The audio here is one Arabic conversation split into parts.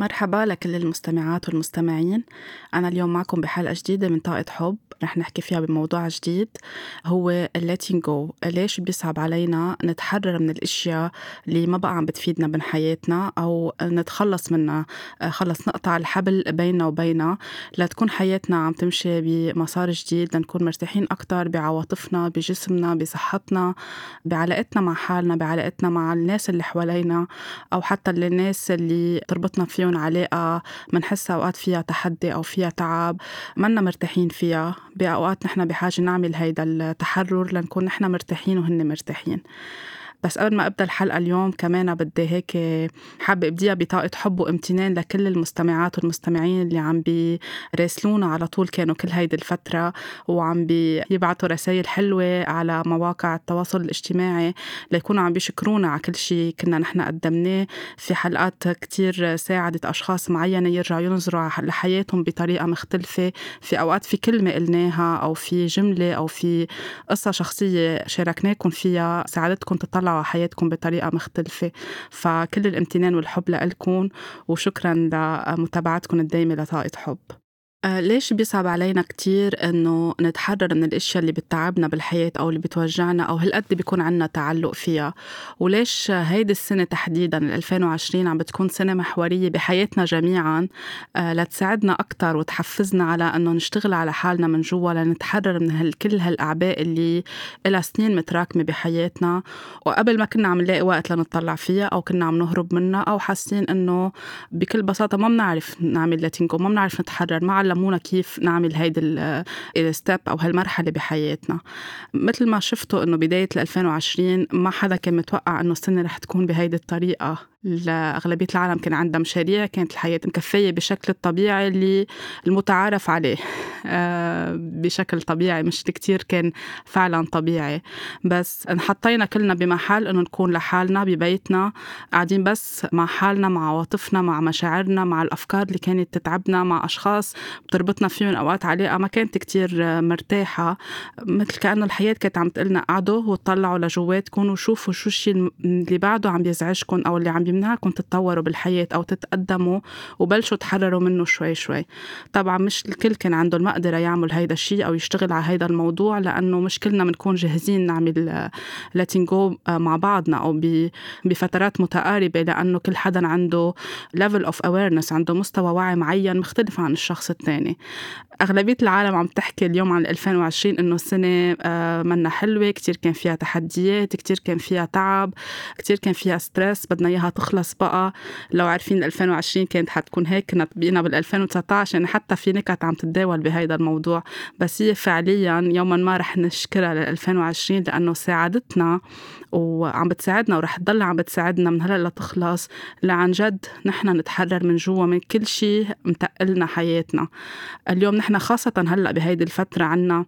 مرحبا لكل المستمعات والمستمعين. أنا اليوم معكم بحلقة جديدة من طاقة حب. رح نحكي فيها بموضوع جديد هو letting go. ليش بيصعب علينا نتحرر من الأشياء اللي ما بقى عم بتفيدنا من حياتنا أو نتخلص منها؟ خلص نقطع الحبل بيننا وبينها. لتكون حياتنا عم تمشي بمسار جديد لنكون مرتاحين أكتر بعواطفنا بجسمنا بصحتنا بعلاقتنا مع حالنا بعلاقتنا مع الناس اللي حوالينا أو حتى الناس اللي تربطنا فيهم علاقة منحس أوقات فيها تحدي أو فيها تعب منا مرتاحين فيها. بأوقات نحن بحاجة نعمل هيدا التحرر لنكون نحن مرتاحين وهن مرتاحين. بس قبل ما أبدأ الحلقة اليوم كمان بدي هيك حابة أبديها بطاقة حب وامتنان لكل المستمعات والمستمعين اللي عم بيراسلونا على طول كانوا كل هيدي الفترة وعم بيبعتوا رسائل حلوة على مواقع التواصل الاجتماعي ليكونوا عم بيشكرونا على كل شيء كنا نحن قدمناه. في حلقات كتير ساعدت أشخاص معينة يرجعوا ينظروا لحياتهم بطريقة مختلفة. في أوقات في كلمة قلناها أو في جملة أو في قصة شخصية شاركناكم فيها ساعدتكم تطلعوا على حياتكم بطريقة مختلفة. فكل الامتنان والحب لكم وشكرا لمتابعتكم الدايمة لطاقة حب. آه ليش بيصعب علينا كتير إنه نتحرر من الأشياء اللي بتعبنا بالحياة أو اللي بتوجعنا أو هالقد بيكون عنا تعلق فيها؟ وليش هيدي السنة تحديدا 2020 عم بتكون سنة محورية بحياتنا جميعا آه لتساعدنا أكتر وتحفزنا على إنه نشتغل على حالنا من جوا لنتحرر من هال كل هالأعباء اللي إلها سنين متراكمة بحياتنا؟ وقبل ما كنا عم نلاقي وقت لنطلع فيها أو كنا عم نهرب منها أو حاسين إنه بكل بساطة ما بنعرف نعمل لاتينجو ما بنعرف نتحرر ما علمونا كيف نعمل هيدي الستيب أو هالمرحلة بحياتنا. مثل ما شفتوا إنه بداية 2020 ما حدا كان متوقع إنه السنة رح تكون بهيدي الطريقة. لأغلبية العالم كان عندها مشاريع كانت الحياة مكفية بشكل الطبيعي اللي المتعارف عليه. آه، بشكل طبيعي مش كتير كان فعلا طبيعي. بس انحطينا كلنا بمحل إنه نكون لحالنا ببيتنا قاعدين بس مع حالنا مع عواطفنا مع مشاعرنا مع الأفكار اللي كانت تتعبنا مع أشخاص بتربطنا فيهم أوقات علاقه ما كانت كتير مرتاحة. مثل كأنه الحياة كانت عم تقلنا قعدوا وطلعوا لجواتكم وشوفوا شو الشيء اللي بعده عم يزعجكم أو اللي عم يمنعكم تتطوروا بالحياة أو تتقدموا وبلشوا تحرروا منه شوي شوي. طبعا مش الكل كان عنده المقدرة يعمل هيدا الشيء أو يشتغل على هيدا الموضوع لأنه مش كلنا بنكون جاهزين نعمل لاتينجو آه، مع بعضنا أو بفترات متقاربة لأنه كل حدا عنده level of awareness عنده مستوى وعي معين مختلف عن الشخص الثاني أغلبية العالم عم تحكي اليوم عن 2020 إنه السنة آه، منا حلوة كتير كان فيها تحديات كتير كان فيها تعب كتير كان فيها ستريس بدنا إياها تخلص بقى. لو عارفين 2020 كانت حتكون هيك كنا بقينا بال 2019 يعني حتى في نكت عم تتداول بهيدا الموضوع. بس هي فعليا يوما ما رح نشكرها لل 2020 لأنه ساعدتنا وعم بتساعدنا ورح تضل عم بتساعدنا من هلأ لتخلص. لعن جد نحن نتحرر من جوا من كل شيء متقلنا حياتنا. اليوم نحن خاصة هلأ بهيدي الفترة عنا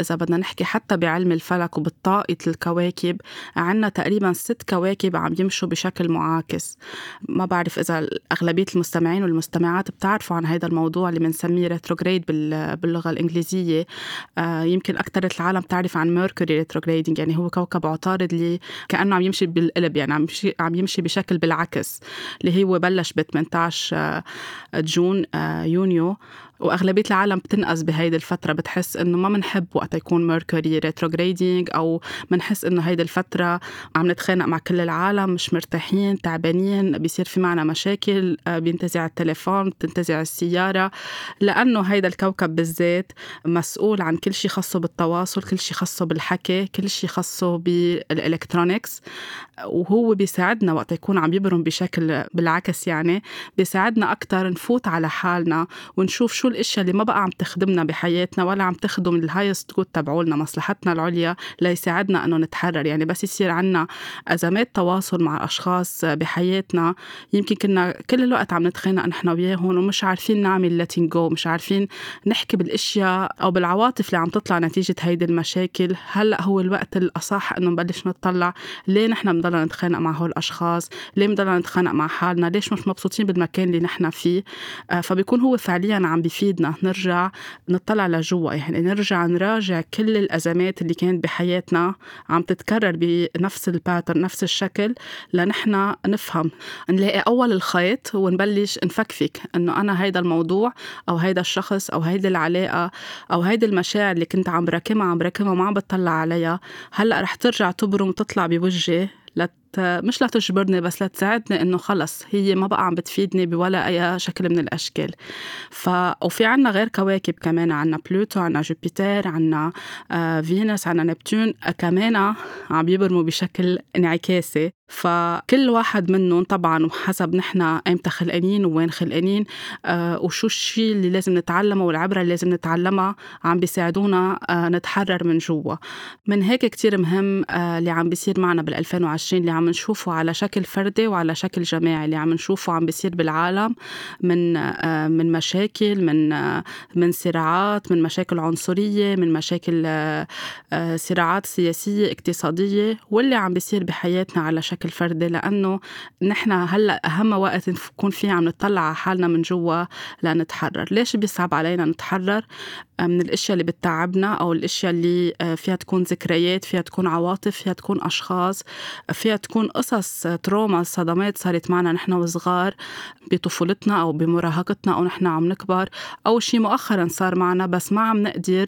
إذا بدنا نحكي حتى بعلم الفلك وبالطاقة الكواكب عنا تقريبا ست كواكب عم يمشوا بشكل معاكس. ما بعرف إذا أغلبية المستمعين والمستمعات بتعرفوا عن هذا الموضوع اللي بنسميه ريتروجريد باللغة الإنجليزية. آه يمكن أكثر العالم تعرف عن Mercury retrograding يعني هو كوكب عطارد اللي كأنه عم يمشي بالقلب يعني عم يمشي, عم يمشي بشكل بالعكس اللي هو بلش ب 18 آه، June آه، يونيو. وأغلبية العالم بتنقز بهيدي الفترة. بتحس إنه ما بنحب وقت يكون Mercury retrograding أو بنحس إنه هيدي الفترة عم نتخانق مع كل العالم مش مرتاحين تعبانين بيصير في معنا مشاكل آه، بينتزع التليفون بتنتزع السيارة. لأنه هيدا الكوكب بالذات مسؤول عن كل شيء خاصه بالتواصل كل شيء خاصه بالحكي كل شيء خاصه بال electronics وهو بيساعدنا وقت يكون عم يبرم بشكل بالعكس يعني بيساعدنا أكثر نفوت على حالنا ونشوف شو الأشياء اللي ما بقى عم تخدمنا بحياتنا ولا عم تخدم ال highest good تبعولنا مصلحتنا العليا ليساعدنا إنه نتحرر. يعني بس يصير عنا أزمات تواصل مع أشخاص بحياتنا. يمكن كنا كل الوقت عم نتخانق نحن وياهم ومش عارفين نعمل letting go مش عارفين نحكي بالأشياء أو بالعواطف اللي عم تطلع نتيجة هيدي المشاكل. هلأ هو الوقت الأصح إنه نبلش نطلع ليه نحن بنضلنا نتخانق مع هول الأشخاص؟ ليه بنضلنا نتخانق مع حالنا؟ ليش مش مبسوطين بالمكان اللي نحن فيه؟ آه، فبيكون هو فعليا عم بيفيدنا. نرجع نطلع لجوا. يعني نرجع نراجع كل الأزمات اللي كانت بحياتنا. عم تتكرر بنفس ال pattern نفس الشكل لنحن نفهم. نلاقي أول الخيط ونبلش نفكفك إنه أنا هيدا الموضوع أو هيدا الشخص أو هيدي العلاقة أو هيدي المشاعر اللي كنت عم براكمها عم براكمها ما عم بطلع عليها. هلأ رح ترجع تبرم وتطلع بوجهي لت مش لتجبرني بس لتساعدني إنه خلص هي ما بقى عم بتفيدني بولا أي شكل من الأشكال. ف وفي عنا غير كواكب كمان عنا بلوتو عنا Jupiter عنا آه فينوس عنا نبتون كمان عم بيبرموا بشكل انعكاسي. فكل واحد منهم طبعا وحسب نحن ايمتى خلقانين وين خلقانين آه وشو الشيء اللي لازم نتعلمه والعبرة اللي لازم نتعلمها عم بيساعدونا آه نتحرر من جوا. من هيك كتير مهم آه اللي عم بيصير معنا بال 2020 اللي عم نشوفه على شكل فردي وعلى شكل جماعي. اللي عم نشوفه عم بيصير بالعالم من آه من مشاكل من آه من صراعات من مشاكل عنصرية من مشاكل آه صراعات سياسية اقتصادية واللي عم بيصير بحياتنا على شكل فردي. لأنه نحن هلأ أهم وقت نكون فيه عم نطلع على حالنا من جوا لنتحرر. ليش بيصعب علينا نتحرر؟ من الأشياء اللي بتتعبنا أو الأشياء اللي آه، فيها تكون ذكريات فيها تكون عواطف فيها تكون أشخاص فيها تكون قصص تروما صدمات صارت معنا نحن وصغار بطفولتنا أو بمراهقتنا أو نحن عم نكبر. أو شيء مؤخرا صار معنا بس ما عم نقدر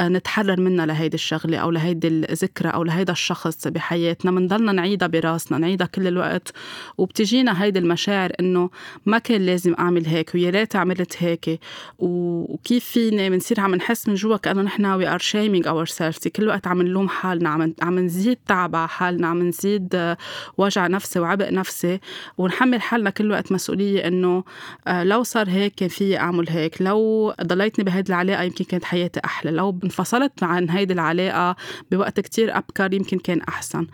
آه، نتحرر منها لهيدي الشغلة أو لهيدي الذكرى أو لهيدا الشخص بحياتنا. بنضلنا نعيدها براسنا نعيدها كل الوقت. وبتجينا هيدي المشاعر إنه ما كان لازم أعمل هيك ويا ريت عملت هيك. وكيف فيني؟ بنصير عم نحس من جوا كانه نحن we are shaming ourselves كل وقت عم نلوم حالنا عم عم نزيد تعب على حالنا عم نزيد آه، وجع نفسي وعبء نفسي. ونحمل حالنا كل وقت مسؤولية إنه آه، لو صار هيك كان في أعمل هيك. لو ضليتني بهيدي العلاقة يمكن كانت حياتي أحلى. لو انفصلت عن هيدي العلاقة بوقت كتير أبكر يمكن كان أحسن.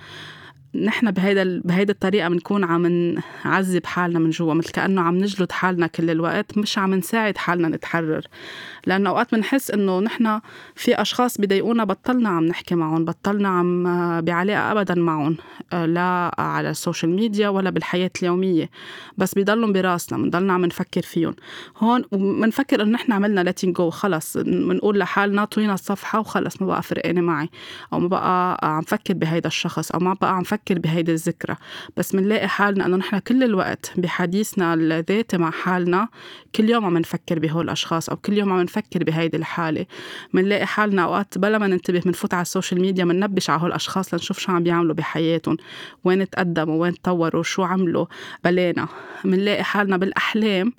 نحن بهيدا بهيدي الطريقة بنكون عم نعذب حالنا من جوا مثل كأنه عم نجلد حالنا كل الوقت مش عم نساعد حالنا نتحرر. لأنه أوقات بنحس إنه نحن في أشخاص بضايقونا بطلنا عم نحكي معهم بطلنا عم بعلاقة ابدا معهم لا على ال social media ولا بالحياة اليومية. بس بضلهم براسنا بنضلنا عم نفكر فيهم. هون بنفكر إنه نحن عملنا letting go خلص بنقول لحالنا طوينا الصفحة وخلص ما بقى فرقانة معي أو ما بقى عم فكر بهيدا الشخص أو ما بقى عم فكر نفكر بهيدي الذكرى بس منلاقي حالنا إنه نحن كل الوقت بحديثنا الذاتي مع حالنا كل يوم عم نفكر بهول الأشخاص أو كل يوم عم نفكر بهيدي الحالة. منلاقي حالنا اوقات بلا ما ننتبه بنفوت على ال social media مننبش على هول الأشخاص لنشوف شو عم بيعملوا بحياتهم وين تقدموا وين تطوروا شو عملوا بلانا منلاقي حالنا بالأحلام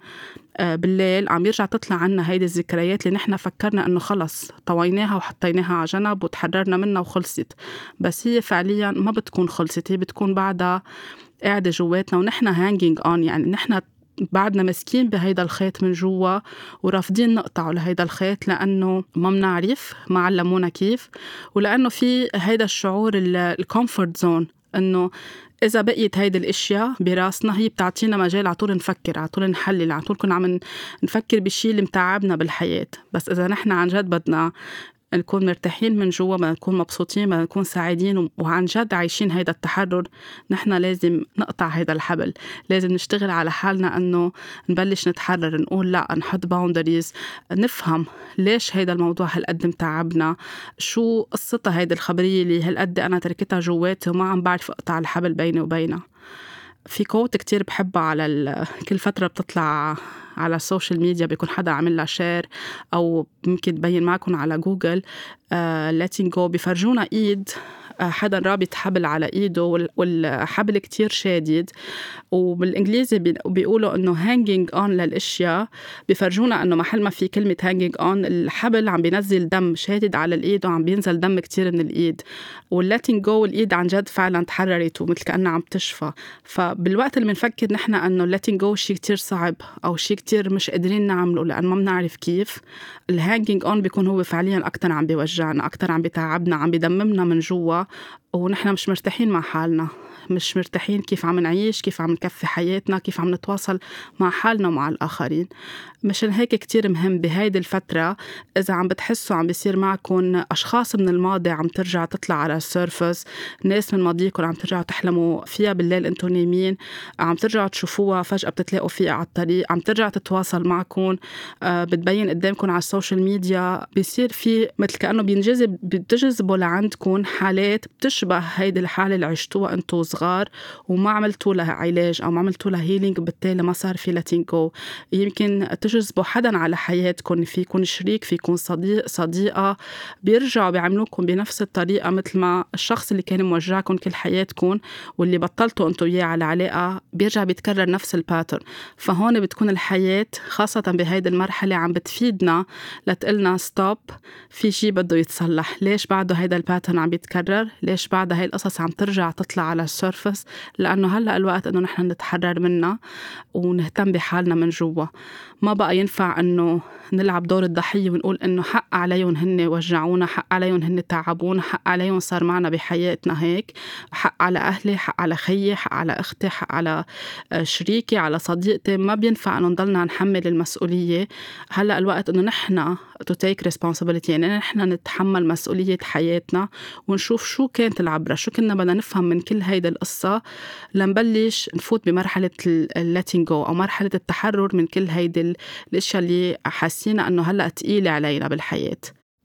بالليل عم يرجع تطلع عنا هيدي الذكريات اللي نحن فكرنا إنه خلص طويناها وحطيناها على جنب وتحررنا منها وخلصت. بس هي فعليا ما بتكون خلصت هي بتكون بعدها قاعدة جواتنا ونحن hanging on يعني نحن بعدنا مسكين بهيدا الخيط من جوا ورافضين نقطعه لهيدا الخيط لأنه ما بنعرف ما علمونا كيف. ولأنه في هيدا الشعور ال comfort zone إنه إذا بقيت هيدي الأشياء براسنا هي بتعطينا مجال على طول نفكر على طول نحلل على طول كنا عم نفكر بالشيء اللي متعبنا بالحياة. بس إذا نحن عن جد بدنا نكون مرتاحين من جوا بدنا نكون مبسوطين بدنا نكون سعيدين وعن جد عايشين هيدا التحرر. نحن لازم نقطع هيدا الحبل. لازم نشتغل على حالنا إنه نبلش نتحرر نقول لا نحط boundaries نفهم ليش هيدا الموضوع هالقد متعبنا شو قصتها هيدي الخبرية اللي هالقد أنا تركتها جواتي وما عم بعرف أقطع الحبل بيني وبينها. في quote كتير بحبها على كل فترة بتطلع على ال social media بيكون حدا عامل لها share أو ممكن تبين معكم على Google letting go بفرجونا إيد آه، حدا رابط حبل على إيده والحبل كتير شادد. وبالإنجليزي بيقولوا إنه hanging on للأشياء. بفرجونا إنه محل ما في كلمة hanging on الحبل عم بينزل دم شادد على الإيد وعم بينزل دم كتير من الإيد. وال letting go الإيد عن جد فعلا تحررت ومثل كأنها عم تشفى. فبالوقت اللي بنفكر نحن إنه ال letting go شيء كتير صعب أو شيء كتير مش قادرين نعمله لأن ما بنعرف كيف. ال hanging on بيكون هو فعليا أكثر عم بيوجعنا أكثر عم بيتعبنا عم بيدممنا من جوا. ونحن مش مرتاحين مع حالنا. مش مرتاحين كيف عم نعيش كيف عم نكفي حياتنا كيف عم نتواصل مع حالنا ومع الآخرين. مشان هيك كتير مهم بهيدي الفترة إذا عم بتحسوا عم بيصير معكم أشخاص من الماضي عم ترجع تطلع على ال surface ناس من ماضيكم عم ترجعوا تحلموا فيها بالليل أنتم نايمين عم ترجعوا تشوفوها فجأة بتتلاقوا فيها على الطريق عم ترجع تتواصل معكم آه، بتبين قدامكم على السوشيال ميديا بيصير في مثل كأنه بينجذب بتجذبوا لعندكم حالات بتشبه هيدي الحالة اللي عشتوها أنتم صغار وما عملتوا لها علاج أو ما عملتوا لها healing وبالتالي ما صار في letting go يمكن تجذبوا حدا على حياتكم في يكون شريك في يكون صديق صديقة بيرجعوا بيعملوكم بنفس الطريقة مثل ما الشخص اللي كان موجعكم كل حياتكم واللي بطلتوا أنتم وياه على علاقة بيرجع بيتكرر نفس ال pattern فهون بتكون الحياة خاصة بهيدي المرحلة عم بتفيدنا لتقلنا stop في شيء بده يتصلح. ليش بعده هيدا ال pattern عم بيتكرر ليش بعد هاي القصص عم ترجع تطلع على ال surface لأنه هلأ الوقت إنه نحن نتحرر منها ونهتم بحالنا من جوا. ما بقى ينفع إنه نلعب دور الضحية ونقول إنه حق عليهم هن وجعونا حق عليهم هن تعبونا حق عليهم صار معنا بحياتنا هيك. حق على أهلي حق على خيي حق على أختي حق على آه، شريكي على صديقتي. ما بينفع إنه نضلنا نحمل المسؤولية. هلأ الوقت إنه نحن to take responsibility يعني نحن نتحمل مسؤولية حياتنا ونشوف شو كانت العبرة شو كنا بدنا نفهم من كل هيدي القصة لنبلش نفوت بمرحلة ال letting go أو مرحلة التحرر من كل هيدي الأشياء اللي حاسين إنه هلأ ثقيله علينا بالحياة.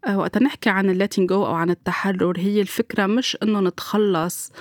آه، وقت نحكي عن ال letting go أو عن التحرر هي الفكرة مش إنه نتخلص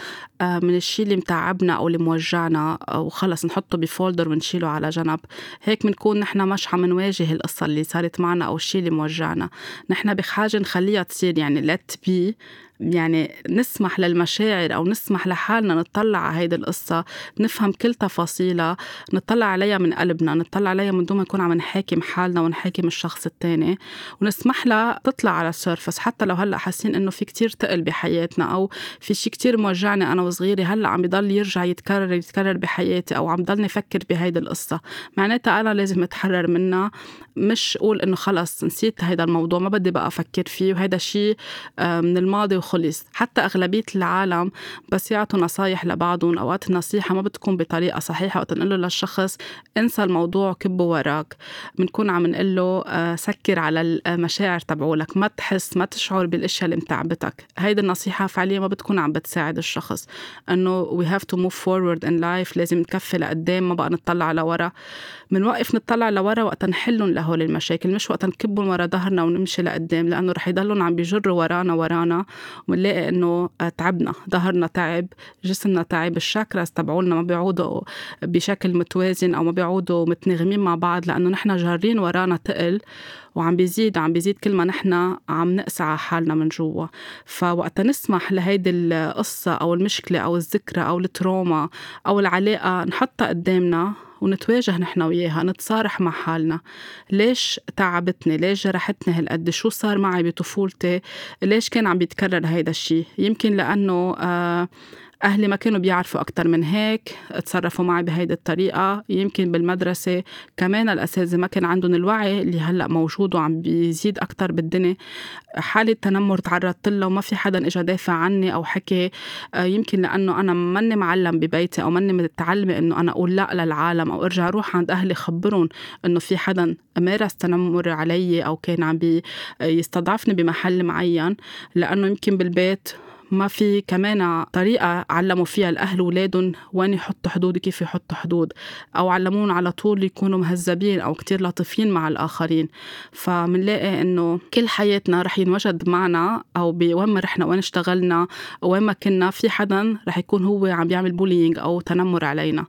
من الشيء اللي متعبنا أو اللي موجعنا وخلص نحطه ب folder ونشيله على جنب. هيك بنكون نحن مش عم نواجه القصة اللي صارت معنا أو الشيء اللي موجعنا. نحن بحاجة نخليها تصير يعني let be يعني نسمح للمشاعر أو نسمح لحالنا نطلع على هيدي القصة نفهم كل تفاصيلها نطلع عليها من قلبنا نطلع عليها من دون ما نكون عم نحاكم حالنا ونحاكم الشخص التاني. ونسمح لها تطلع على السيرفس حتى لو هلأ حاسين إنه في كتير تقل بحياتنا أو في شيء كتير موجعني أنا وصغيري هلأ عم بضل يرجع يتكرر يتكرر بحياتي أو عم ضلني أفكر بهيدي القصة. معناتها أنا لازم أتحرر منها. مش أقول إنه خلص نسيت هيدا الموضوع ما بدي بقى أفكر فيه وهيدا شيء آه، من الماضي وخلص. حتى أغلبية العالم بس يعطوا نصايح لبعضهم أوقات النصيحة ما بتكون بطريقة صحيحة. وقت نقول له للشخص انسى الموضوع كبه وراك. بنكون عم نقول له آه، سكر على المشاعر تبعولك. ما تحس ما تشعر بالأشياء اللي متعبتك. هيدي النصيحة فعليا ما بتكون عم بتساعد الشخص. انه we have to move forward in life لازم نكفي لقدام ما بقى نطلع لورا. بنوقف نطلع لورا وقت نحلهم لهول المشاكل مش وقت نكبهم ورا ظهرنا ونمشي لقدام لأنه رح يضلهم عم بيجروا ورانا ورانا ومنلاقي إنه تعبنا ظهرنا تعب جسمنا تعب الشاكراس تبعولنا ما بيعودوا بشكل متوازن أو ما بيعودوا متناغمين مع بعض لأنه نحن جارين ورانا تقل وعم بيزيد عم بيزيد كل ما نحن عم نقسى على حالنا من جوا. فوقت نسمح لهيدي القصة أو المشكلة أو الذكرى أو التروما أو العلاقة نحطها قدامنا ونتواجه نحن وياها نتصارح مع حالنا. ليش تعبتني؟ ليش جرحتني هالقد؟ شو صار معي بطفولتي؟ ليش كان عم بيتكرر هيدا الشيء يمكن لأنه آه أهلي ما كانوا بيعرفوا أكتر من هيك تصرفوا معي بهيدي الطريقة. يمكن بالمدرسة كمان الأساتذة ما كان عندهم الوعي اللي هلأ موجود وعم بيزيد أكتر بالدنيا. حالة تنمر تعرضت لها وما في حدا إجا دافع عني أو حكي. آه، يمكن لأنه أنا ماني معلم ببيتي أو ماني متعلمة إنه أنا أقول لا للعالم أو أرجع أروح عند أهلي خبرهم إنه في حدا مارس تنمر علي أو كان عم يستضعفني بمحل معين. لأنه يمكن بالبيت ما في كمان طريقة علموا فيها الأهل ولادهم وين يحطوا حدود وكيف يحطوا حدود أو علمون على طول يكونوا مهذبين أو كتير لطيفين مع الآخرين. فمنلاقي إنه كل حياتنا رح ينوجد معنا أو وين ما رحنا وين اشتغلنا وين ما كنا في حدا رح يكون هو عم بيعمل bullying أو تنمر علينا.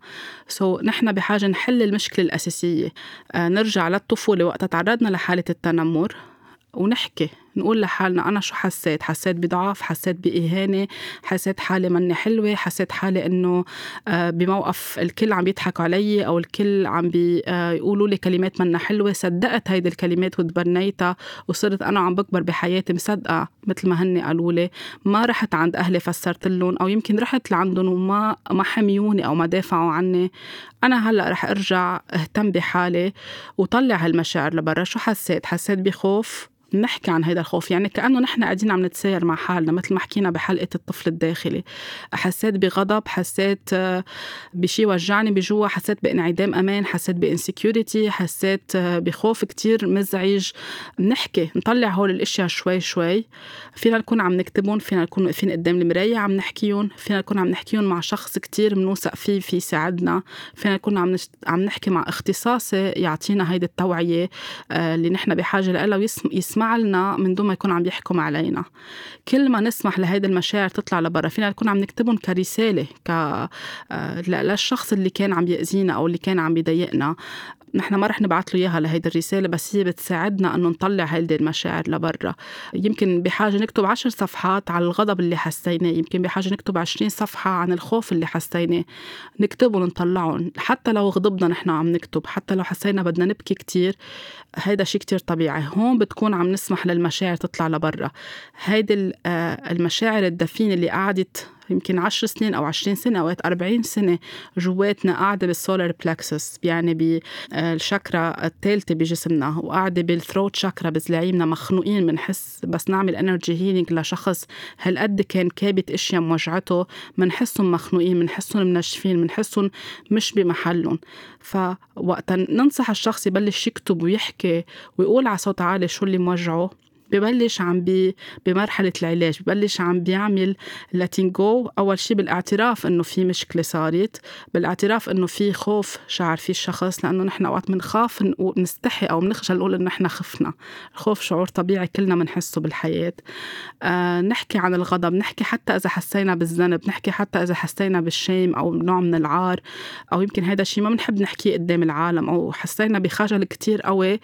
so so, نحن بحاجة نحل المشكلة الأساسية. آه نرجع للطفولة وقت تعرضنا لحالة التنمر ونحكي. نقول لحالنا أنا شو حسيت؟ حسيت بضعف؟ حسيت بإهانة؟ حسيت حالي مني حلوة؟ حسيت حالي إنه آه، بموقف الكل عم يضحك علي أو الكل عم بيقولوا آه، لي كلمات منا حلوة؟ صدقت هيدي الكلمات وتبنيتها وصرت أنا عم بكبر بحياتي مصدقة مثل ما هن قالوا لي. ما رحت عند أهلي فسرت لهم أو يمكن رحت لعندهم وما ما حميوني أو ما دافعوا عني. أنا هلأ رح أرجع أهتم بحالي وطلع هالمشاعر لبرا. شو حسيت؟ حسيت بخوف نحكي عن هذا الخوف. يعني كأنه نحن قاعدين عم نتساير مع حالنا مثل ما حكينا بحلقة الطفل الداخلي. حسيت بغضب حسيت آه، بشي وجعني بجوا حسيت بانعدام أمان حسيت بإنسكيورتي حسيت آه، بخوف كتير مزعج. نحكي نطلع هول الأشياء شوي شوي. فينا نكون عم نكتبهم فينا نكون واقفين قدام المراية عم نحكيهم فينا نكون عم نحكيهم مع شخص كتير بنوثق فيه في يساعدنا فينا نكون عم عم نحكي مع اختصاصي يعطينا هيدي التوعية آه، اللي نحن بحاجة لها ويسمع لنا من دون ما يكون عم يحكم علينا. كل ما نسمح لهيدي المشاعر تطلع لبرا فينا نكون عم نكتبهم كرسالة ك آه، للشخص اللي كان عم يأذينا أو اللي كان عم يضايقنا. نحن ما رح نبعث له إياها لهيدي الرسالة بس هي بتساعدنا إنه نطلع هيدي المشاعر لبرا. يمكن بحاجة نكتب عشر صفحات على الغضب اللي حسيناه يمكن بحاجة نكتب عشرين صفحة عن الخوف اللي حسيناه. نكتبهم ونطلعهم حتى لو غضبنا نحن عم نكتب حتى لو حسينا بدنا نبكي كتير هيدا شيء كتير طبيعي. هون بتكون عم نسمح للمشاعر تطلع لبرا. هيدي آه، المشاعر الدفينة اللي قعدت يمكن 10 سنين أو 20 سنة أوقات 40 سنة جواتنا قاعدة بال solar plexus يعني بالشاكرا الثالثة بجسمنا وقاعدة بال throat chakra بزلاعيمنا مخنوقين بنحس بس نعمل energy healing لشخص هالقد كان كابت أشياء موجعته بنحسهم مخنوقين بنحسهم منشفين بنحسهم مش بمحلهم. فوقتا ننصح الشخص يبلش يكتب ويحكي ويقول على صوت عالي شو اللي موجعه. ببلش عم بي بمرحلة العلاج ببلش عم بيعمل go. أول شيء بالاعتراف إنه في مشكلة صارت بالاعتراف إنه في خوف شعر فيه الشخص لأنه نحن وقت بنخاف نستحي أو بنخجل نقول إنه نحن خفنا. الخوف شعور طبيعي كلنا بنحسه بالحياة. آه نحكي عن الغضب نحكي حتى إذا حسينا بالذنب نحكي حتى إذا حسينا بالشيم أو نوع من العار أو يمكن هذا الشيء ما بنحب نحكيه قدام العالم أو حسينا بخجل كتير قوي.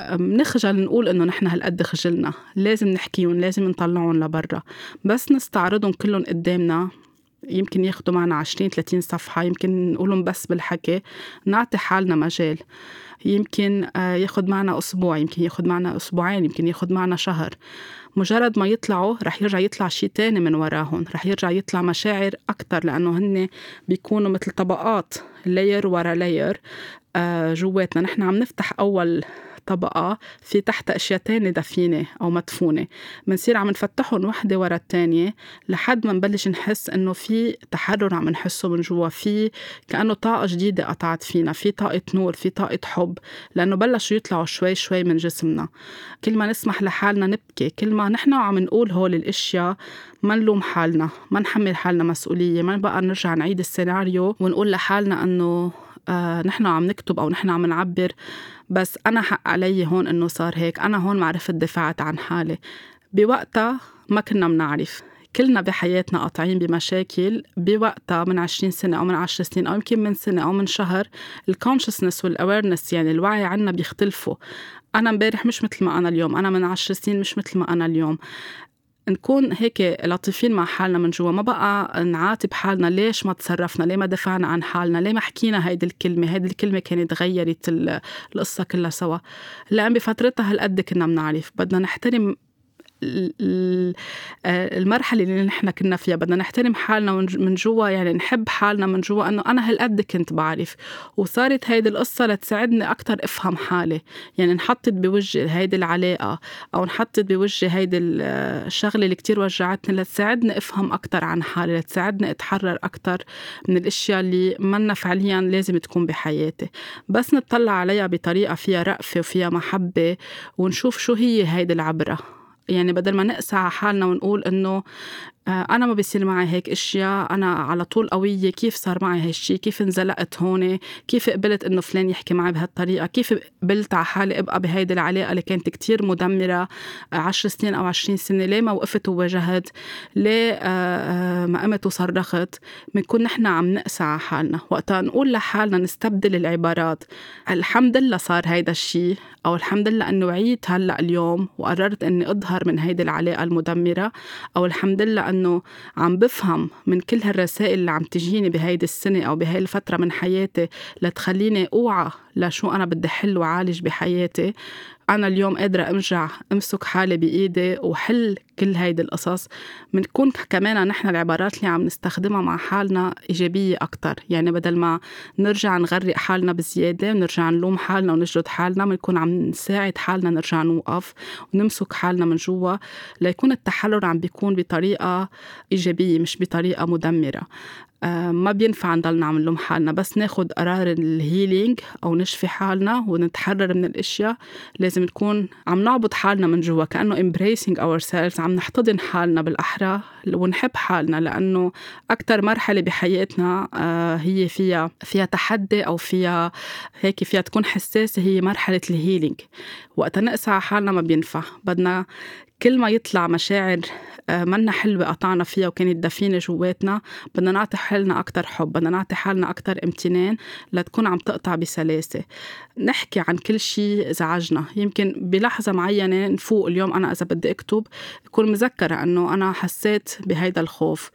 بنخجل نقول إنه نحن هالقد خجلنا. لازم نحكيهم لازم نطلعهم لبرا. بس نستعرضهم كلهم قدامنا. يمكن ياخدوا معنا 20 30 صفحة. يمكن نقولهم بس بالحكي. نعطي حالنا مجال. يمكن آه، ياخد معنا أسبوع. يمكن ياخد معنا أسبوعين. يمكن ياخد معنا شهر. مجرد ما يطلعوا رح يرجع يطلع شيء تاني من وراهم. رح يرجع يطلع مشاعر أكتر لأنه هن بيكونوا مثل طبقات لاير ورا لاير آه، جواتنا. نحن عم نفتح أول طبقة في تحتها أشياء تانية دفينة أو مدفونة. بنصير عم نفتحهم وحدة ورا التانية لحد ما نبلش نحس إنه في تحرر عم نحسه من جوا. في كأنه طاقة جديدة قطعت فينا. في طاقة نور في طاقة حب لأنه بلشوا يطلعوا شوي شوي من جسمنا. كل ما نسمح لحالنا نبكي كل ما نحن عم نقول هول الأشياء ما نلوم حالنا ما نحمل حالنا مسؤولية ما بقى نرجع نعيد السيناريو ونقول لحالنا أنه آه نحن عم نكتب أو نحن عم نعبر بس أنا حق علي هون إنه صار هيك. أنا هون ما عرفت دفعت عن حالي. بوقتها ما كنا منعرف كلنا بحياتنا قاطعين بمشاكل. بوقتها من 20 سنة أو من 10 سنين أو يمكن من سنة أو من شهر الكونشسنس والأويرنس يعني الوعي عنا بيختلفوا. أنا امبارح مش مثل ما أنا اليوم. أنا من 10 سنين مش مثل ما أنا اليوم. نكون هيك لطيفين مع حالنا من جوا. ما بقى نعاتب حالنا ليش ما تصرفنا؟ ليه ما دفعنا عن حالنا؟ ليه ما حكينا هيدي الكلمة؟ هيدي الكلمة كانت غيرت القصة كلها سوا. لأن بفترتها هالقد كنا بنعرف. بدنا نحترم المرحلة اللي نحن كنا فيها. بدنا نحترم حالنا من جوا يعني نحب حالنا من جوا. إنه أنا هالقد كنت بعرف. وصارت هيدي القصة لتساعدني أكثر أفهم حالي. يعني انحطت بوجه هيدي العلاقة أو انحطت بوجه هيدي الشغلة اللي كتير وجعتني لتساعدني أفهم أكثر عن حالي لتساعدني أتحرر أكثر من الأشياء اللي منا فعليا لازم تكون بحياتي. بس نطلع عليها بطريقة فيها رأفة وفيها محبة ونشوف شو هي هيدي العبرة. يعني بدل ما نقسى على حالنا ونقول إنه آه، أنا ما بيصير معي هيك أشياء. أنا على طول قوية. كيف صار معي هالشي؟ كيف انزلقت هون؟ كيف قبلت إنه فلان يحكي معي بهالطريقة؟ كيف قبلت على حالي أبقى بهيدي العلاقة اللي كانت كتير مدمرة؟ آه، عشر سنين أو عشرين سنة. ليه ما وقفت وواجهت؟ ليه آه، ما قمت وصرخت؟ بنكون نحن عم نقسى على حالنا. وقتها نقول لحالنا نستبدل العبارات. الحمد لله صار هيدا الشيء أو الحمد لله أنه وعيت هلأ اليوم وقررت أني أظهر من هيدي العلاقة المدمرة أو الحمد لله إنه عم بفهم من كل هالرسائل اللي عم تجيني بهيدي السنة أو بهاي الفترة من حياتي لتخليني أوعى لشو أنا بدي حل وعالج بحياتي. أنا اليوم قادرة أرجع أمسك حالي بإيدي وحل كل هيدي القصص. بنكون كمان نحن العبارات اللي عم نستخدمها مع حالنا إيجابية أكتر. يعني بدل ما نرجع نغرق حالنا بزيادة ونرجع نلوم حالنا ونجلد حالنا بنكون عم نساعد حالنا نرجع نوقف ونمسك حالنا من جوا ليكون التحرر عم بيكون بطريقة إيجابية مش بطريقة مدمرة. ما بينفع نضلنا عم نلوم حالنا بس ناخد قرار الهيلينج أو نشفي حالنا ونتحرر من الأشياء لازم نكون عم نعبط حالنا من جوا كأنه embracing ourselves عم نحتضن حالنا بالأحرى ونحب حالنا لأنه أكتر مرحلة بحياتنا آه، هي فيها فيها تحدي أو فيها هيك فيها تكون حساسة هي مرحلة الهيلينج وقتا نقسى على حالنا ما بينفع بدنا كل ما يطلع مشاعر آه، منا حلوة قطعنا فيها وكانت دفينة جواتنا بدنا نعطي حالنا أكتر حب بدنا نعطي حالنا أكتر امتنان لتكون عم تقطع بسلاسة. نحكي عن كل شيء زعجنا. يمكن بلحظة معينة نفوق اليوم أنا إذا بدي أكتب أكون مذكرة أنه أنا حسيت بهيدا الخوف.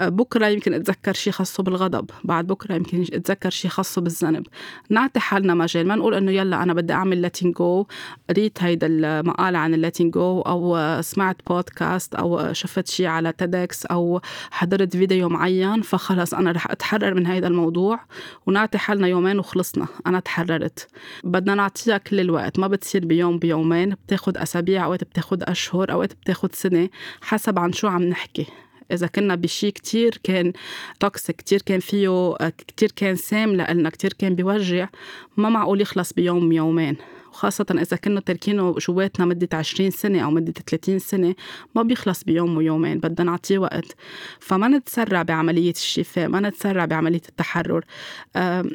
آه، بكرة يمكن أتذكر شيء خاصة بالغضب بعد بكرة يمكن أتذكر شيء خاصة بالذنب. نعطي حالنا مجال ما نقول أنه يلا أنا بدي أعمل letting go قريت هيدا المقالة عن letting go أو سمعت بودكاست أو شفت شيء على تيدكس أو حضرت فيديو معين فخلص أنا رح أتحرر من هيدا الموضوع ونعطي حالنا يومين وخلصنا أنا تحررت. بدنا نعطيها كل الوقت ما بتصير بيوم بيومين بتاخد أسابيع أوقات بتاخد أشهر أوقات بتاخد سنة حسب عن شو عم نحكي. إذا كنا بشي كتير كان توكسيك كتير كان فيه كتير كان سام لنا كتير كان بيوجع ما معقول يخلص بيوم يومين وخاصة إذا كنا تركينه جواتنا مدة 20 سنة أو مدة 30 سنة ما بيخلص بيوم ويومين بدنا نعطيه وقت. فما نتسرع بعملية الشفاء ما نتسرع بعملية التحرر.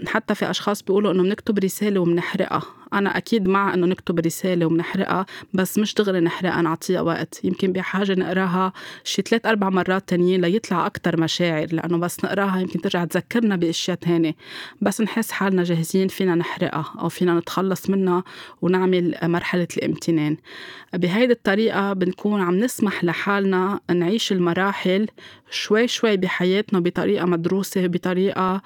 حتى في أشخاص بيقولوا إنه بنكتب رسالة وبنحرقها. أنا أكيد مع إنه نكتب رسالة وبنحرقها بس مش دغري نحرقها نعطيها وقت. يمكن بحاجة نقراها شي ثلاث أربع مرات تانيين ليطلع أكتر مشاعر لأنه بس نقراها يمكن ترجع تذكرنا بأشياء تانية. بس نحس حالنا جاهزين فينا نحرقها أو فينا نتخلص منها ونعمل مرحلة الامتنان. بهيدي الطريقة بنكون عم نسمح لحالنا نعيش المراحل شوي شوي بحياتنا بطريقة مدروسة بطريقة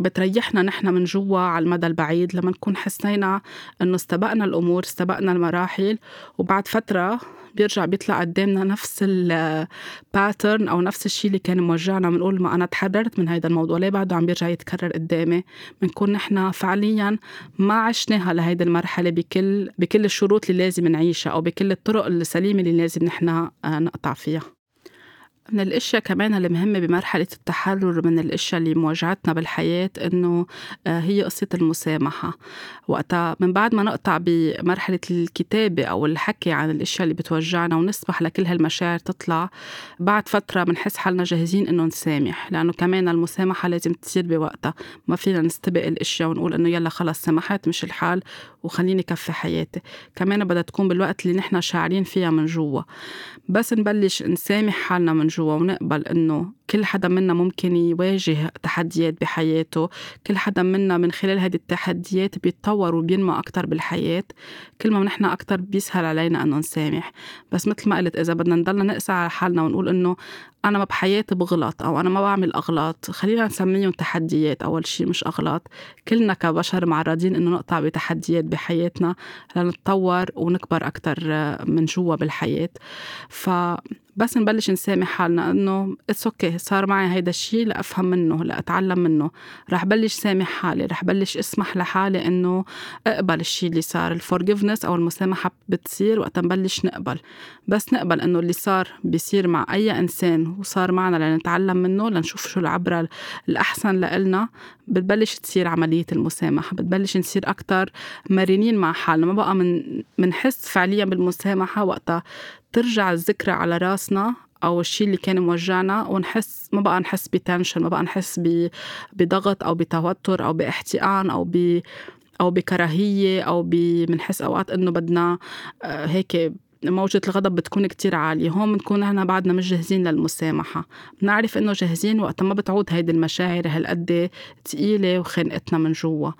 بتريحنا نحن من جوا على المدى البعيد لما نكون حسينا إنه استبقنا الأمور استبقنا المراحل. وبعد فترة بيرجع بيطلع قدامنا نفس الباترن أو نفس الشيء اللي كان موجعنا. بنقول ما أنا تحررت من هذا الموضوع ليه بعده عم بيرجع يتكرر قدامي؟ بنكون نحن فعليا ما عشناها لهيدي المرحلة بكل بكل الشروط اللي لازم نعيشها أو بكل الطرق السليمة اللي لازم نحن آه، نقطع فيها. من الأشياء كمان اللي مهمة بمرحلة التحرر من الأشياء اللي مواجهتنا بالحياة إنه آه، هي قصة المسامحة. وقتها من بعد ما نقطع بمرحلة الكتابة أو الحكي عن الأشياء اللي بتوجعنا ونسمح لكل هالمشاعر تطلع بعد فترة بنحس حالنا جاهزين إنه نسامح. لأنه كمان المسامحة لازم تصير بوقتها. ما فينا نستبق الأشياء ونقول إنه يلا خلص سمحت مش الحال. وخليني كفي حياتي. كمان بدها تكون بالوقت اللي نحن شاعرين فيها من جوا. بس نبلش نسامح حالنا من جوا ونقبل إنه كل حدا منا ممكن يواجه تحديات بحياته. كل حدا منا من خلال هذه التحديات بيتطور وبينمى أكتر بالحياة. كل ما نحن أكتر بيسهل علينا أنه نسامح. بس مثل ما قلت إذا بدنا نضلنا نقسى على حالنا ونقول إنه أنا ما بحياتي بغلط أو أنا ما بعمل أغلاط. خلينا نسميهم تحديات. أول شيء مش أغلاط. كلنا كبشر معرضين إنه نقطع بتحديات بحياتنا لنتطور ونكبر أكتر من جوا بالحياة. ف بس نبلش نسامح حالنا إنه it's okay صار معي هيدا الشيء لأفهم منه لأتعلم منه. رح بلش سامح حالي رح بلش اسمح لحالي إنه أقبل الشيء اللي صار. ال forgiveness أو المسامحة بتصير وقت نبلش نقبل. بس نقبل إنه اللي صار بيصير مع أي إنسان وصار معنا لنتعلم منه لنشوف شو العبره الأحسن لإلنا. بتبلش تصير عملية المسامحة بتبلش نصير أكثر مرنين مع حالنا. ما بقى من منحس فعليا بالمسامحة وقتها. ترجع الذكرى على راسنا أو الشيء اللي كان موجعنا ونحس ما بقى نحس ب tension ما بقى نحس بضغط أو بتوتر أو باحتقان أو ب أو بكراهية أو بنحس أوقات إنه بدنا آه، هيك موجة الغضب بتكون كتير عالية. هون بنكون نحن بعدنا مش جاهزين للمسامحة. بنعرف إنه جاهزين وقت ما بتعود هيدي المشاعر هالقد تقيلة وخانقتنا من جوا.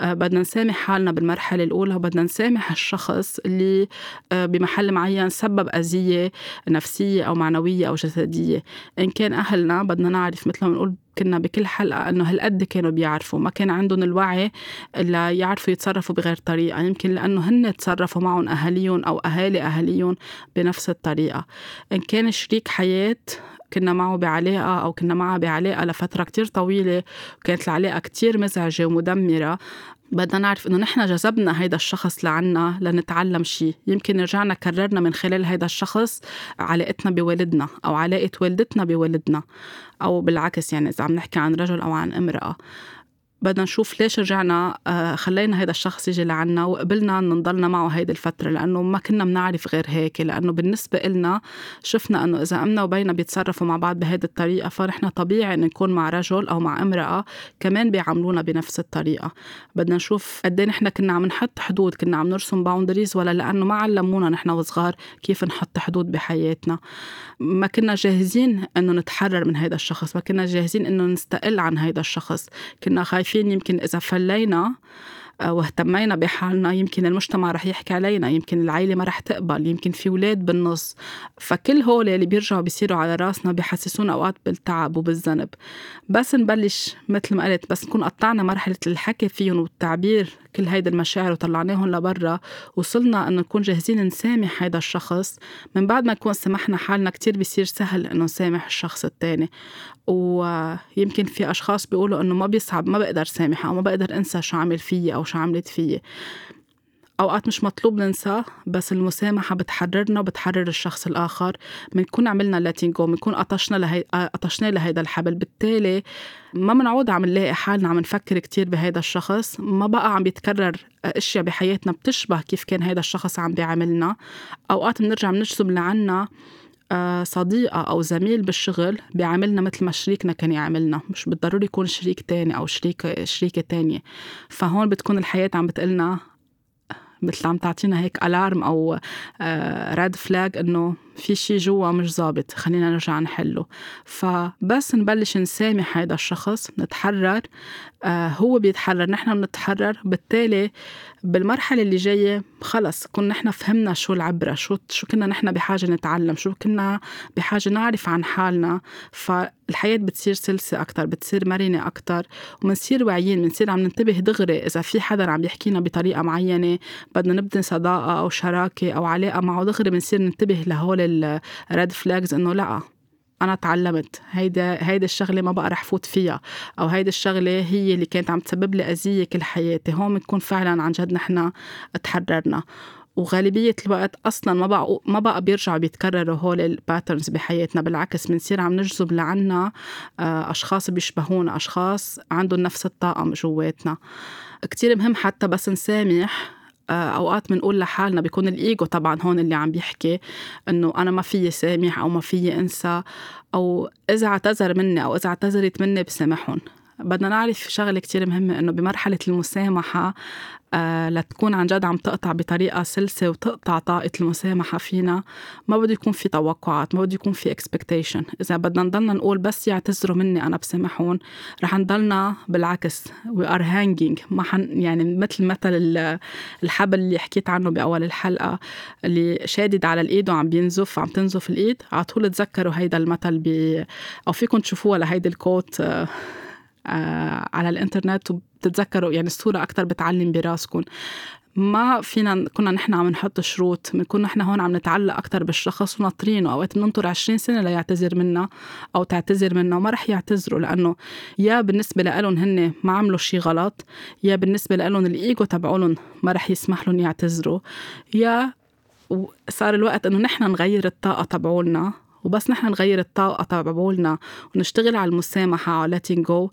آه، بدنا نسامح حالنا بالمرحلة الأولى وبدنا نسامح الشخص اللي آه، بمحل معين سبب أذية نفسية أو معنوية أو جسدية. إن كان أهلنا بدنا نعرف مثل ما بنقول كنا بكل حلقة إنه هالقد كانوا بيعرفوا ما كان عندهم الوعي اللي يعرفوا يتصرفوا بغير طريقة يمكن لأنه هن تصرفوا معهم أهاليهم أو أهالي أهاليهم بنفس الطريقة. إن كان شريك حياة كنا معه بعلاقة أو كنا معها بعلاقة لفترة كتير طويلة وكانت العلاقة كتير مزعجة ومدمرة بدنا نعرف إنه نحن جذبنا هيدا الشخص لعنا لنتعلم شيء يمكن رجعنا كررنا من خلال هيدا الشخص علاقتنا بوالدنا أو علاقة والدتنا بوالدنا أو بالعكس يعني إذا عم نحكي عن رجل أو عن امرأة. بدنا نشوف ليش رجعنا آه، خلينا هذا الشخص يجي لعنا وقبلنا ان نضلنا معه هيدي الفترة لأنه ما كنا بنعرف غير هيك. لأنه بالنسبة إلنا شفنا إنه إذا أمنا وبينا بيتصرفوا مع بعض بهيدي الطريقة فنحن طبيعي ان نكون مع رجل أو مع امرأة كمان بيعاملونا بنفس الطريقة. بدنا نشوف قد إيه نحن كنا عم نحط حدود كنا عم نرسم باوندريز ولا لأنه ما علمونا نحن وصغار كيف نحط حدود بحياتنا. ما كنا جاهزين إنه نتحرر من هذا الشخص ما كنا جاهزين إنه نستقل عن هذا الشخص. كنا خايفين يمكن إذا فلينا واهتمينا بحالنا. يمكن المجتمع رح يحكي علينا. يمكن العيلة ما رح تقبل. يمكن في ولاد بالنص. فكل هول اللي بيرجعوا بيصيروا على راسنا بحسسونا أوقات بالتعب وبالذنب. بس نبلش مثل ما قلت. بس نكون قطعنا مرحلة الحكي فيهم والتعبير كل هيدا المشاعر وطلعناهم لبرا. وصلنا إنه نكون جاهزين نسامح هيدا الشخص. من بعد ما نكون سمحنا حالنا كتير بيصير سهل إنه نسامح الشخص التاني. ويمكن في أشخاص بيقولوا إنه ما بيصعب ما بقدر سامح أو ما بقدر أنسى شو عمل فيي أو شو عملت فيي. أوقات مش مطلوب ننسى بس المسامحة بتحررنا وبتحرر الشخص الآخر. بنكون عملنا لاتين جو بنكون قطشنا لهي قطشنا لهيدا الحبل. بالتالي ما بنعود عم نلاقي حالنا عم نفكر كتير بهيدا الشخص. ما بقى عم بيتكرر أشياء بحياتنا بتشبه كيف كان هيدا الشخص عم بيعاملنا. أوقات بنرجع بنجذب لعنا. صديقة أو زميل بالشغل بيعاملنا مثل ما شريكنا كان يعاملنا مش بالضروري يكون شريك تاني أو شريك شريكة تانية. فهون بتكون الحياة عم بتقلنا مثل عم تعطينا هيك alarm أو red آه، flag إنه في شيء جوا مش ظابط خلينا نرجع نحله. فبس نبلش نسامح هذا الشخص نتحرر آه هو بيتحرر نحن بنتحرر بالتالي بالمرحلة اللي جاية خلص كنا نحن فهمنا شو العبرة شو شو كنا نحن بحاجة نتعلم شو كنا بحاجة نعرف عن حالنا. فالحياة بتصير سلسة أكتر بتصير مرنة أكتر ومنصير واعيين بنصير عم ننتبه دغري إذا في حدا عم يحكينا بطريقة معينة بدنا نبني صداقة أو شراكة أو علاقة معه دغري بنصير ننتبه لهول ال red flags إنه لأ. أنا تعلمت. هيدا هيدا الشغلة ما بقى رح فوت فيها. أو هيدا الشغلة هي اللي كانت عم تسبب لي أذية كل حياتي. هون بنكون فعلا عن جد نحن تحررنا. وغالبية الوقت أصلا ما بقى ما بقى بيرجعوا بيتكرروا هول ال patterns بحياتنا. بالعكس بنصير عم نجذب لعنا آه، أشخاص بيشبهونا أشخاص عندهم نفس الطاقم جواتنا. كتير مهم حتى بس نسامح أوقات بنقول لحالنا بيكون الإيجو طبعا هون اللي عم بيحكي إنه أنا ما فيي سامح أو ما فيي أنسى أو إذا اعتذر مني أو إذا اعتذرت مني بسامحهم. بدنا نعرف شغلة كتير مهمة إنه بمرحلة المسامحة آه لتكون عن جد عم تقطع بطريقة سلسة وتقطع طاقة المسامحة فينا. ما بده يكون في توقعات ما بده يكون في اكسبكتيشن إذا بدنا نضلنا نقول بس يعتذروا مني أنا بسامحهم رح نضلنا بالعكس we are hanging ما حن يعني مثل مثل الحبل اللي حكيت عنه بأول الحلقة اللي شادد على الإيد وعم بينزف عم تنزف الإيد. على طول تذكروا هيدا المثل ب أو فيكم تشوفوها لهيدي ال quote آه. على الإنترنت وبتتذكروا يعني الصورة أكتر بتعلم براسكم. ما فينا كنا نحن عم نحط شروط بنكون نحن هون عم نتعلق أكتر بالشخص وناطرينه. أوقات بننطر 20 سنة ليعتذر منا أو تعتذر منا وما رح يعتذروا لأنه يا بالنسبة لهم هن ما عملوا شيء غلط يا بالنسبة لهم الإيجو تبعولن ما رح يسمح لهم يعتذروا يا صار الوقت إنه نحن نغير الطاقة تبعولنا. وبس نحن نغير الطاقة تبعولنا ونشتغل على المسامحة على letting go.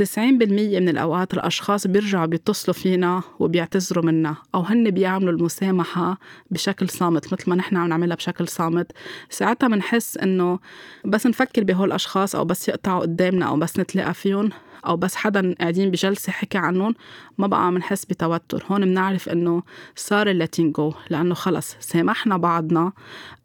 90% من الأوقات الأشخاص بيرجعوا بيتصلوا فينا وبيعتذروا منا أو هن بيعملوا المسامحة بشكل صامت مثل ما نحن عم نعملها بشكل صامت. ساعتها بنحس إنه بس نفكر بهول الأشخاص أو بس يقطعوا قدامنا أو بس نتلاقى فيهم. أو بس حدا قاعدين بجلسة حكي عنهم ما بقى عم نحس بتوتر. هون بنعرف إنه صار اللاتين جو لأنه خلص سامحنا بعضنا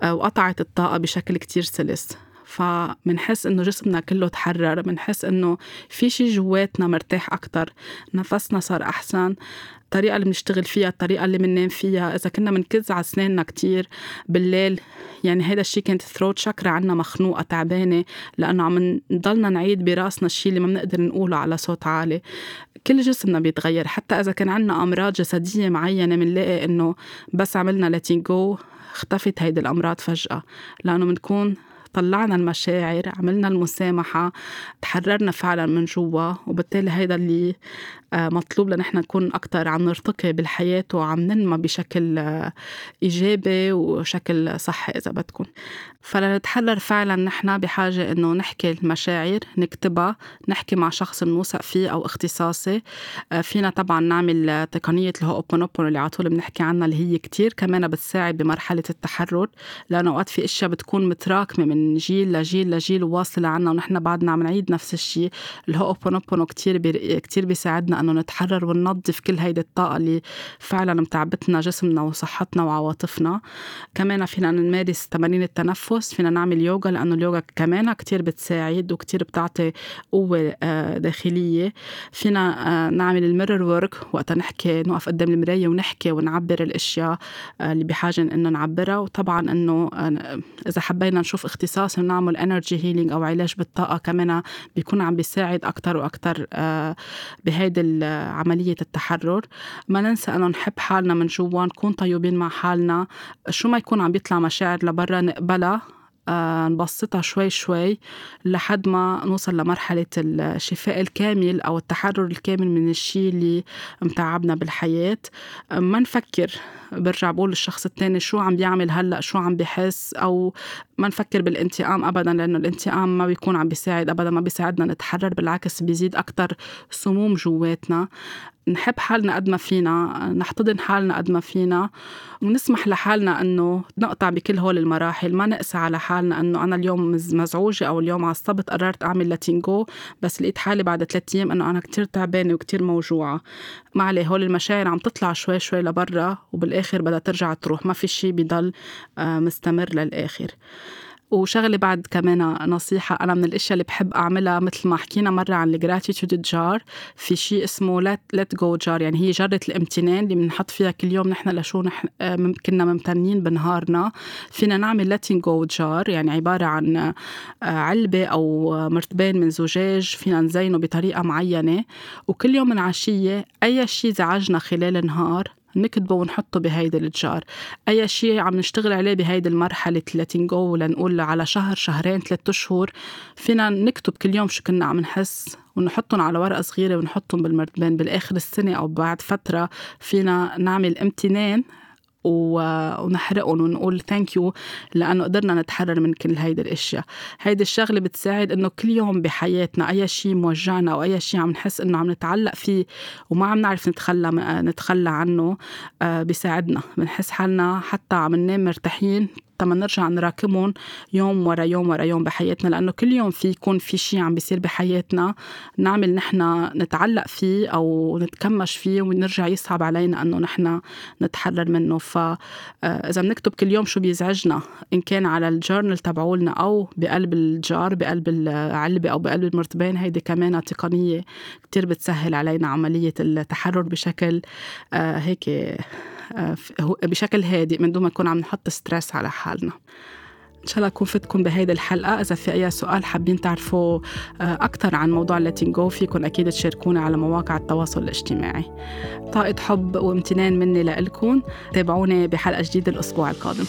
آه، وقطعت الطاقة بشكل كتير سلس. فمنحس إنه جسمنا كله تحرر منحس إنه في شي جواتنا مرتاح أكتر نفسنا صار أحسن. الطريقة اللي بنشتغل فيها الطريقة اللي بننام فيها. إذا كنا بنكز على أسناننا كتير بالليل يعني هذا الشيء كانت ثروت شكرا عنا مخنوقة تعبانة لأنه عم نضلنا نعيد براسنا الشيء اللي ما بنقدر نقوله على صوت عالي. كل جسمنا بيتغير. حتى إذا كان عنا أمراض جسدية معينة بنلاقي إنه بس عملنا ليتين جو اختفت هيدي الأمراض فجأة. لأنه بنكون طلعنا المشاعر عملنا المسامحة تحررنا فعلا من جوا وبالتالي هيدا اللي مطلوب لنحن نكون أكتر عم نرتقي بالحياة وعم ننمى بشكل آه، إيجابي وشكل صحي إذا بدكم. فلنتحرر فعلا نحن بحاجة إنه نحكي المشاعر نكتبها نحكي مع شخص بنوثق فيه أو اختصاصي. آه، فينا طبعا نعمل تقنية الهوبونوبونو اللي على طول بنحكي عنها اللي هي كتير كمان بتساعد بمرحلة التحرر لأنه أوقات في أشياء بتكون متراكمة من جيل لجيل لجيل وواصلة عنا ونحن بعدنا عم نعيد نفس الشيء. الهوبونوبونو كتير بي... كتير بيساعدنا إنه نتحرر وننظف كل هيدي الطاقة اللي فعلا متعبتنا جسمنا وصحتنا وعواطفنا. كمان فينا نمارس تمارين التنفس فينا نعمل يوغا لأنه اليوغا كمان كتير بتساعد وكتير بتعطي قوة آه، داخلية. فينا آه، نعمل ال mirror work وقتها نحكي نوقف قدام المراية ونحكي ونعبر الأشياء آه، اللي بحاجة إنه نعبرها. وطبعا إنه إذا حبينا نشوف اختصاص ونعمل energy healing أو علاج بالطاقة كمان بيكون عم بيساعد أكتر وأكتر بهيدي عملية التحرر. ما ننسى أنه نحب حالنا من جوا نكون طيبين مع حالنا. شو ما يكون عم بيطلع مشاعر لبرا نقبلها. نبسطها شوي شوي لحد ما نوصل لمرحلة الشفاء الكامل أو التحرر الكامل من الشيء اللي متعبنا بالحياة. آه ما نفكر برجع بقول للشخص التاني شو عم بيعمل هلأ؟ شو عم بحس؟ أو ما نفكر بالانتقام ابدا لأنه الانتقام ما بيكون عم بيساعد ابدا ما بيساعدنا نتحرر بالعكس بيزيد أكثر سموم جواتنا. نحب حالنا قد ما فينا نحتضن حالنا قد ما فينا ونسمح لحالنا إنه نقطع بكل هول المراحل. ما نقسى على حالنا إنه أنا اليوم مزعوجة أو اليوم عصبت قررت أعمل letting go بس لقيت حالي بعد ثلاث أيام إنه أنا كتير تعبانة وكتير موجوعة. ما عليه هول المشاعر عم تطلع شوي شوي لبرا وبالآخر بدها ترجع تروح. ما في شيء بضل آه، مستمر للآخر. وشغلة بعد كمان نصيحة. أنا من الأشياء اللي بحب أعملها مثل ما حكينا مرة عن ال gratitude jar في شيء اسمه let go jar يعني هي جرة الامتنان اللي بنحط فيها كل يوم نحن لشو نحن كنا ممتنين بنهارنا. فينا نعمل letting go jar يعني عبارة عن آه، علبة أو مرتبان من زجاج فينا نزينه بطريقة معينة. وكل يوم من عشيه أي شيء زعجنا خلال النهار نكتبه ونحطه بهيدي ال jar أي شيء عم نشتغل عليه بهيدي المرحلة letting go لنقول على شهر شهرين ثلاثة أشهر فينا نكتب كل يوم شو كنا عم نحس ونحطهم على ورقة صغيرة ونحطهم بالمرتبان بالآخر السنة أو بعد فترة. فينا نعمل امتنان ونحرقهم ونقول thank you لأنه قدرنا نتحرر من كل هيدي الأشياء. هيدي الشغلة بتساعد إنه كل يوم بحياتنا أي شيء موجعنا أو أي شيء عم نحس إنه عم نتعلق فيه وما عم نعرف نتخلى نتخلى عنه آه، بيساعدنا. بنحس حالنا حتى عم ننام مرتاحين لما نرجع نراكمهم يوم ورا يوم ورا يوم بحياتنا لأنه كل يوم في يكون في شيء عم بيصير بحياتنا نعمل نحن نتعلق فيه أو نتكمش فيه ونرجع يصعب علينا إنه نحن نتحرر منه. فاذا آه، بنكتب كل يوم شو بيزعجنا إن كان على الجورنال تبعولنا أو بقلب الجار بقلب العلبة أو بقلب المرتبان هيدي كمان تقنيه كتير بتسهل علينا عملية التحرر بشكل آه، هيك بشكل هادئ من دون ما نكون عم نحط ستريس على حالنا. إن شاء الله أكون فتكم بهيدي الحلقة. إذا في أي سؤال حابين تعرفوا آه، أكثر عن موضوع جو فيكم أكيد تشاركونا على مواقع التواصل الاجتماعي. طاقه حب وامتنان مني لكم تابعوني بحلقة جديدة الأسبوع القادم.